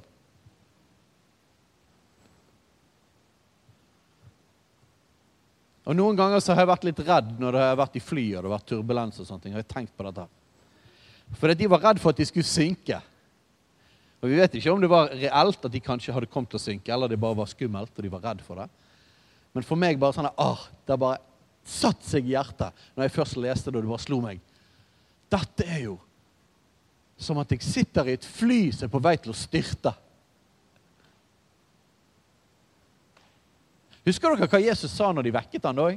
Og Noen ganger så har jeg vært litt redd når det har vært i fly og det har vært turbulens. og sånne ting. Jeg har tenkt på dette. For de var redd for at de skulle synke. Og Vi vet ikke om det var reelt at de kanskje hadde kommet til å synke, eller det bare var skummelt og de var redd for det. Men for meg bare sånn ah, det bare satt seg i hjertet når jeg først leste det og det bare slo meg. Dette er jo som at jeg sitter i et fly som er på vei til å styrte. Husker dere hva Jesus sa når de vekket han da?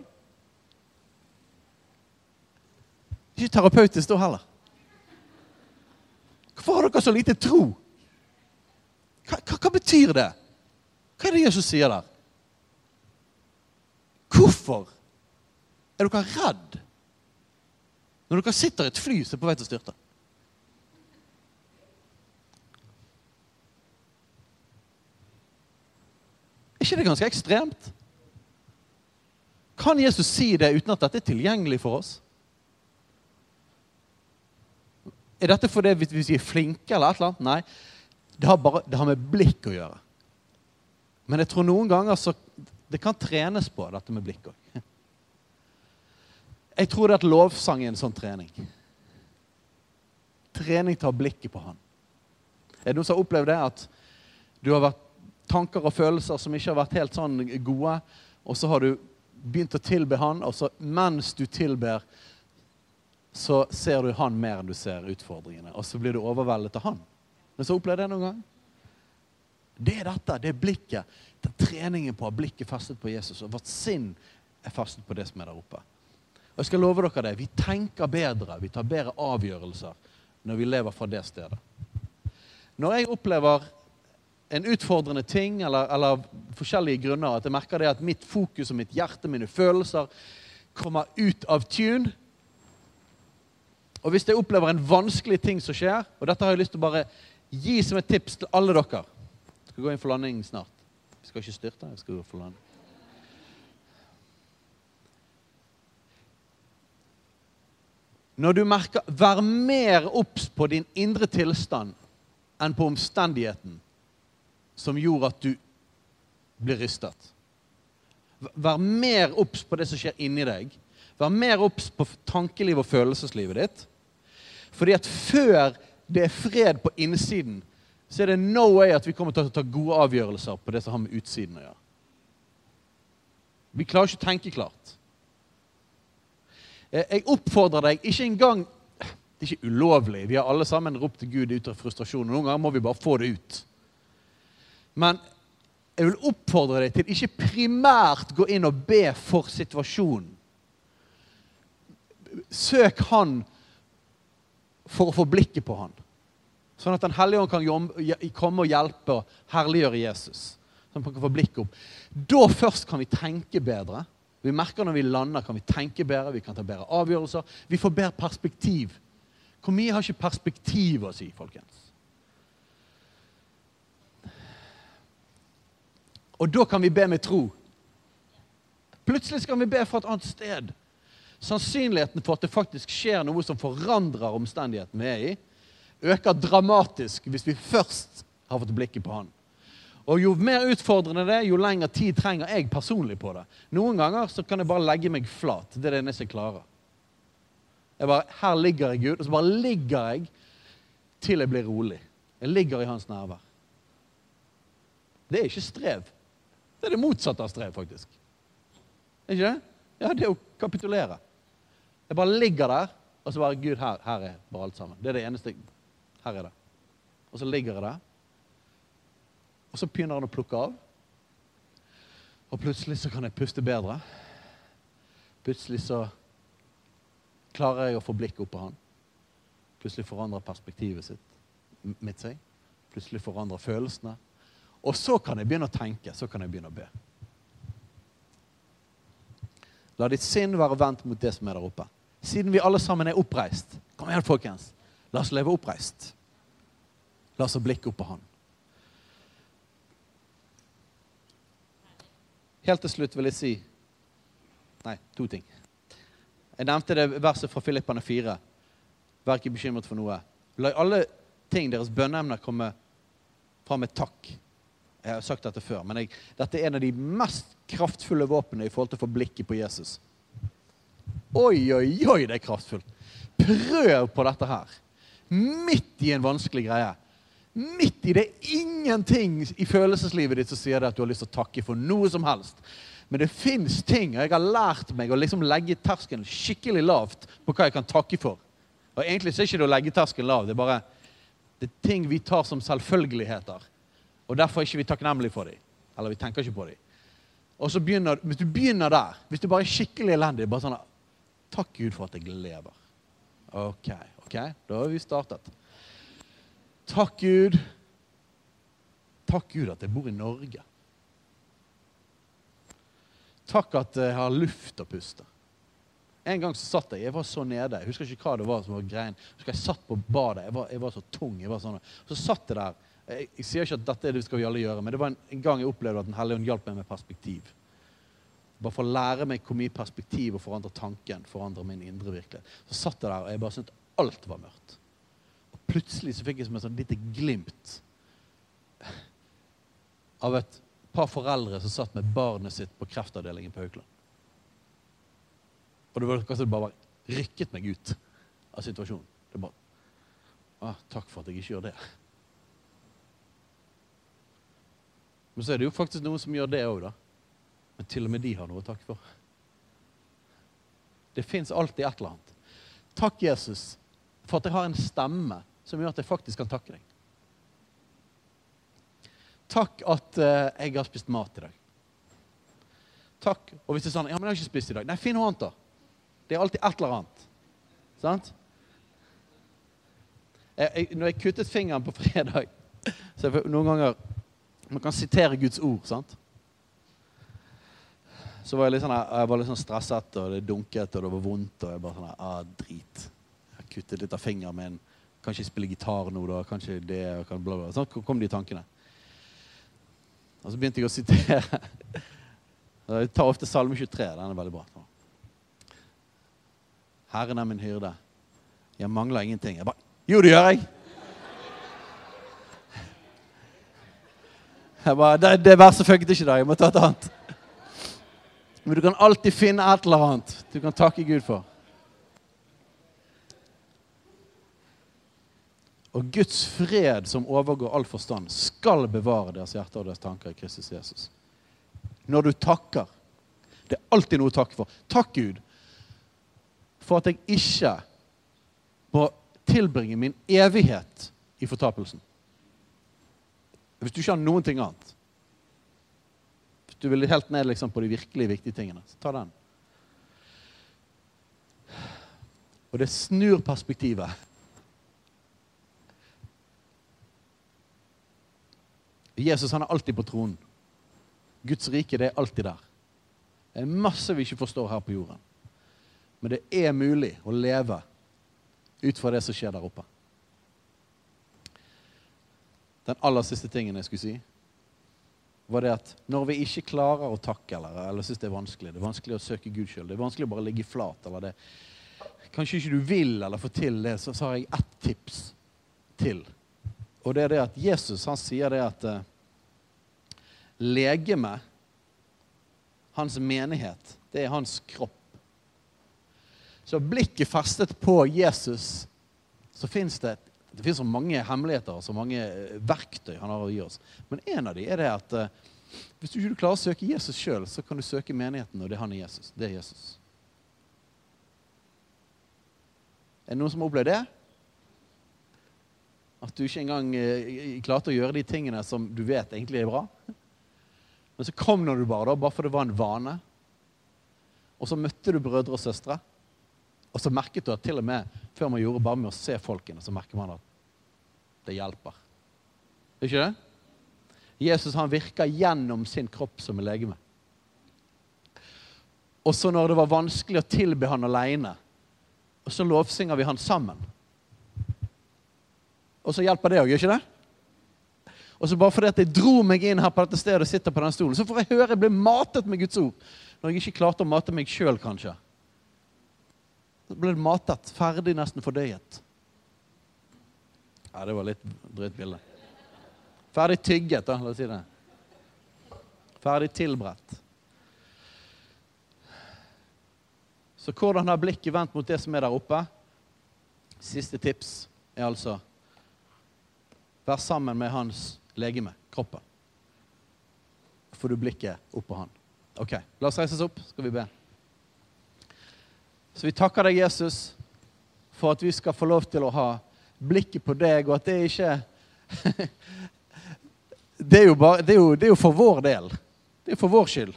Ikke terapeutisk da heller. Hvorfor har dere så lite tro? Hva, hva, hva, betyr det? Hva er det Jesus sier der? Hvorfor er dere redd når dere sitter i et fly som er på vei til å styrte? Ikke det ganske ekstremt? Kan Jesus si det uten at dette er tilgjengelig for oss? Er dette fordi vi er flinke eller et eller annet? Nei. Det har, bare, det har med blikk å gjøre. Men jeg tror noen ganger så Det kan trenes på, dette med blikk òg. Jeg tror det at lovsang er en sånn trening. Trening ha blikket på Han. Er det noen som har opplevd det? At du har vært tanker og følelser som ikke har vært helt sånn gode. Og så har du begynt å tilbe han, og så mens du tilber, så ser du han mer enn du ser utfordringene. Og så blir du overveldet av han. Men så opplevd det noen gang? Det er dette. Det er blikket. Det er treningen på å ha blikket festet på Jesus. Og vårt sinn er festet på det som er der oppe. Og jeg skal love dere det. Vi tenker bedre, vi tar bedre avgjørelser når vi lever fra det stedet. Når jeg opplever en utfordrende ting eller, eller forskjellige grunner. At jeg merker det at mitt fokus og mitt hjerte, mine følelser, kommer ut av tune. Og hvis jeg opplever en vanskelig ting som skjer, og dette har jeg lyst til å bare gi som et tips til alle dere Jeg skal gå inn for landing snart. Jeg skal ikke styrte, jeg skal gå for landing. Når du merker Vær mer obs på din indre tilstand enn på omstendigheten som gjorde at du blir rystet. Vær mer obs på det som skjer inni deg. Vær mer obs på tankelivet og følelseslivet ditt. Fordi at før det er fred på innsiden, så er det no way at vi kommer til å ta gode avgjørelser på det som har med utsiden å gjøre. Vi klarer ikke å tenke klart. Jeg oppfordrer deg ikke engang Det er ikke ulovlig. Vi har alle sammen ropt til Gud ut av frustrasjon. Noen ganger må vi bare få det ut. Men jeg vil oppfordre deg til ikke primært gå inn og be for situasjonen. Søk Han for å få blikket på Han. Sånn at Den hellige ånd kan komme og hjelpe og herliggjøre Jesus. Sånn at man kan få blikket opp. Da først kan vi tenke bedre. Vi merker når vi lander, kan vi tenke bedre, vi kan ta bedre avgjørelser. Vi får bedre perspektiv. Hvor mye har ikke perspektiv å si, folkens? Og da kan vi be med tro. Plutselig skal vi be fra et annet sted. Sannsynligheten for at det faktisk skjer noe som forandrer omstendigheten vi er i, øker dramatisk hvis vi først har fått blikket på han. Og Jo mer utfordrende det er, jo lengre tid trenger jeg personlig på det. Noen ganger så kan jeg bare legge meg flat. Det er det eneste jeg klarer. Jeg bare, Her ligger jeg, Gud, og så bare ligger jeg til jeg blir rolig. Jeg ligger i hans nærvær. Det er ikke strev. Det er det motsatte av strev, faktisk. Er ikke det? Ja, det er å kapitulere. Jeg bare ligger der, og så bare Gud, her, her er bare alt sammen. Det er det eneste Her er det. Og så ligger jeg der. Og så begynner han å plukke av. Og plutselig så kan jeg puste bedre. Plutselig så klarer jeg å få blikket opp på han. Plutselig forandrer perspektivet sitt mitt seg. Plutselig forandrer følelsene. Og så kan jeg begynne å tenke. Så kan jeg begynne å be. La ditt sinn være vendt mot det som er der oppe. Siden vi alle sammen er oppreist. Kom igjen, folkens. La oss leve oppreist. La oss ha blikket opp på Han. Helt til slutt vil jeg si Nei, to ting. Jeg nevnte det verset fra Filippane 4. Vær ikke bekymret for noe. La alle ting, deres bønneemner, komme fram med takk. Jeg har sagt dette før, men jeg, dette er en av de mest kraftfulle våpnene i forhold til å få blikket på Jesus. Oi, oi, oi, det er kraftfullt. Prøv på dette her. Midt i en vanskelig greie. Midt i det ingenting i følelseslivet ditt som sier det at du har lyst til å takke for noe som helst. Men det fins ting, og jeg har lært meg å liksom legge terskelen skikkelig lavt på hva jeg kan takke for. Og Egentlig så er det ikke det å legge terskelen lav, det er bare det er ting vi tar som selvfølgeligheter. Og derfor er ikke vi takknemlige for dem. Eller vi tenker ikke på dem. Og så begynner, Hvis du begynner der, hvis du bare er skikkelig elendig bare sånn, Takk Gud for at jeg lever. OK, ok, da har vi startet. Takk Gud. Takk Gud at jeg bor i Norge. Takk at jeg har luft å puste. En gang så satt jeg jeg var så nede. Jeg husker ikke hva det var som var greien. Jeg jeg satt på badet. Jeg var, jeg var så tung. jeg var sånn. Så satt jeg der jeg, jeg, sier ikke at dette er det vi skal alle gjøre, men det var en, en gang jeg opplevde at Den hellige ånd hjalp meg med perspektiv. Bare for å lære meg hvor mye perspektiv og forandre tanken forandrer min indre virkelighet. Så satt jeg der, og jeg bare syntes alt var mørkt. Og plutselig så fikk jeg som et sånn lite glimt av et par foreldre som satt med barnet sitt på kreftavdelingen på Haukeland. Og det var kanskje det bare rykket meg ut av situasjonen. Det bare, ah, Takk for at jeg ikke gjør det. Men så er det jo faktisk noen som gjør det òg, da. Men til og med de har noe å takke for. Det fins alltid et eller annet. Takk, Jesus, for at jeg har en stemme som gjør at jeg faktisk kan takke deg. Takk at uh, jeg har spist mat i dag. Takk. Og hvis det er sånn Ja, men jeg har ikke spist i dag. Nei, finn noe annet, da. Det er alltid et eller annet. Sant? Jeg, jeg, når jeg kuttet fingeren på fredag så jeg, Noen ganger man kan sitere Guds ord. sant? Så var jeg litt sånn, jeg var litt sånn stresset, og det dunket, og det var vondt. Og jeg bare sånn ah, drit. Jeg kuttet litt av fingeren min. Kanskje spille gitar nå, da. Kanskje det, kan bla, bla. Sånn kom de tankene. Og så begynte jeg å sitere. Jeg tar ofte Salme 23. Den er veldig bra. Herren er min hyrde. Jeg mangler ingenting. Jeg bare Jo, det gjør jeg! Bare, det, det verset funket ikke i dag. Jeg må ta et annet. Men du kan alltid finne et eller annet du kan takke Gud for. Og Guds fred, som overgår all forstand, skal bevare deres hjerter og deres tanker i Kristus Jesus. Når du takker. Det er alltid noe å takke for. Takk, Gud, for at jeg ikke må tilbringe min evighet i fortapelsen. Hvis du ikke har noen ting annet. Hvis du vil helt ned liksom, på de virkelig viktige tingene, så ta den. Og det snur perspektivet. Jesus han er alltid på tronen. Guds rike det er alltid der. Det er masse vi ikke forstår her på jorden. Men det er mulig å leve ut fra det som skjer der oppe. Den aller siste tingen jeg skulle si, var det at når vi ikke klarer å takke eller, eller syns det er vanskelig, det er vanskelig å søke Gud sjøl, det er vanskelig å bare ligge flat eller det Kanskje ikke du vil eller får til det, så, så har jeg ett tips til. Og det er det at Jesus han sier det at uh, legeme, hans menighet, det er hans kropp. Så blikket festet på Jesus, så fins det det finnes så mange hemmeligheter og så mange eh, verktøy han har å gi oss. Men en av dem er det at uh, hvis du ikke klarer å søke Jesus sjøl, så kan du søke menigheten, og det er han i Jesus. Det er Jesus. Er det noen som har opplevd det? At du ikke engang uh, klarte å gjøre de tingene som du vet egentlig er bra? Men så kom når du bare, da, bare for det var en vane. Og så møtte du brødre og søstre. Og så merket du at til og med før man gjorde bare med å se folkene, så merker man at det hjelper. Er ikke det? Jesus han virker gjennom sin kropp som en legeme. Og så når det var vanskelig å tilbe han alene, og så lovsynger vi han sammen. Og så hjelper det òg, gjør ikke det? Og så bare fordi at jeg dro meg inn her på dette stedet og sitter på den stolen, så får jeg høre jeg blir matet med Guds ord. Når jeg ikke klarte å mate meg sjøl, kanskje. Så ble det matet. Ferdig, nesten fordøyet. Ja, det var litt drøyt bilde. Ferdig tygget, da. La oss si det. Ferdig tilberedt. Så hvordan har blikket vendt mot det som er der oppe? Siste tips er altså Vær sammen med hans legeme, kroppen. Får du blikket opp på han. Ok, La oss reise oss opp, skal vi be. Så vi takker deg, Jesus, for at vi skal få lov til å ha blikket på deg, og at det ikke det, er bare, det, er jo, det er jo, for vår del. Det er for vår skyld.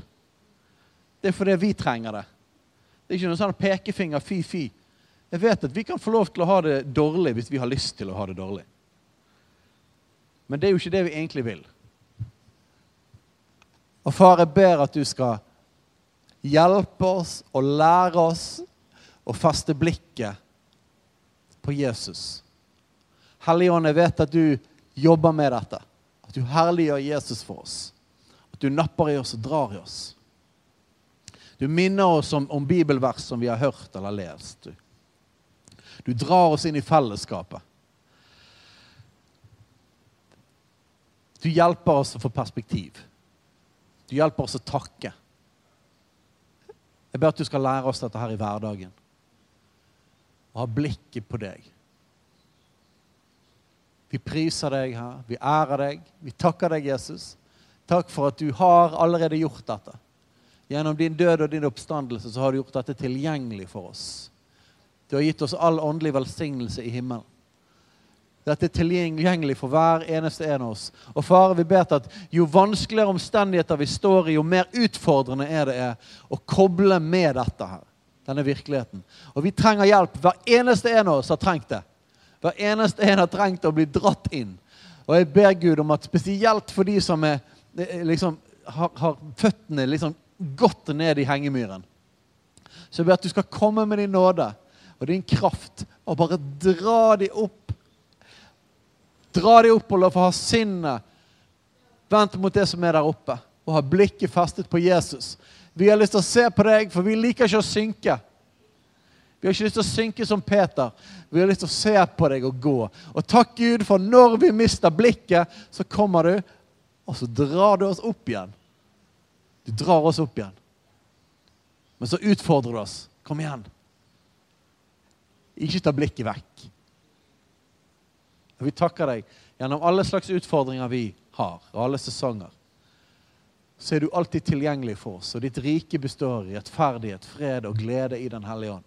Det er fordi vi trenger det. Det er ikke noen sånn pekefinger fy-fy. Jeg vet at vi kan få lov til å ha det dårlig hvis vi har lyst til å ha det dårlig. Men det er jo ikke det vi egentlig vil. Og far, jeg ber at du skal hjelpe oss og lære oss å feste blikket på Jesus. Helligånd, jeg vet at du jobber med dette. At du herliggjør Jesus for oss. At du napper i oss og drar i oss. Du minner oss om, om bibelvers som vi har hørt eller lest. Du. du drar oss inn i fellesskapet. Du hjelper oss å få perspektiv. Du hjelper oss å takke. Jeg ber at du skal lære oss dette her i hverdagen og ha blikket på deg. Vi priser deg her, vi ærer deg, vi takker deg, Jesus. Takk for at du har allerede gjort dette. Gjennom din død og din oppstandelse så har du gjort dette tilgjengelig for oss. Du har gitt oss all åndelig velsignelse i himmelen. Dette er tilgjengelig for hver eneste en av oss. Og Fare, vi ber at jo vanskeligere omstendigheter vi står i, jo mer utfordrende er det er å koble med dette her denne virkeligheten. Og vi trenger hjelp. Hver eneste en av oss har trengt det. Hver eneste en har trengt å bli dratt inn. Og jeg ber Gud om at spesielt for de som er, liksom, har, har, føttene liksom godt ned i hengemyren, så jeg ber at du skal komme med din nåde og din kraft og bare dra de opp. Dra de opp og la få ha sinnet vendt mot det som er der oppe, og ha blikket festet på Jesus. Vi har lyst til å se på deg, for vi liker ikke å synke. Vi har ikke lyst til å synke som Peter. Vi har lyst til å se på deg og gå. Og takk Gud, for når vi mister blikket, så kommer du Og så drar du oss opp igjen. Du drar oss opp igjen. Men så utfordrer du oss. Kom igjen. Ikke ta blikket vekk. Og vi takker deg gjennom alle slags utfordringer vi har, og alle sesonger. Så er du alltid tilgjengelig for oss, og ditt rike består i rettferdighet, fred og glede i Den hellige ånd.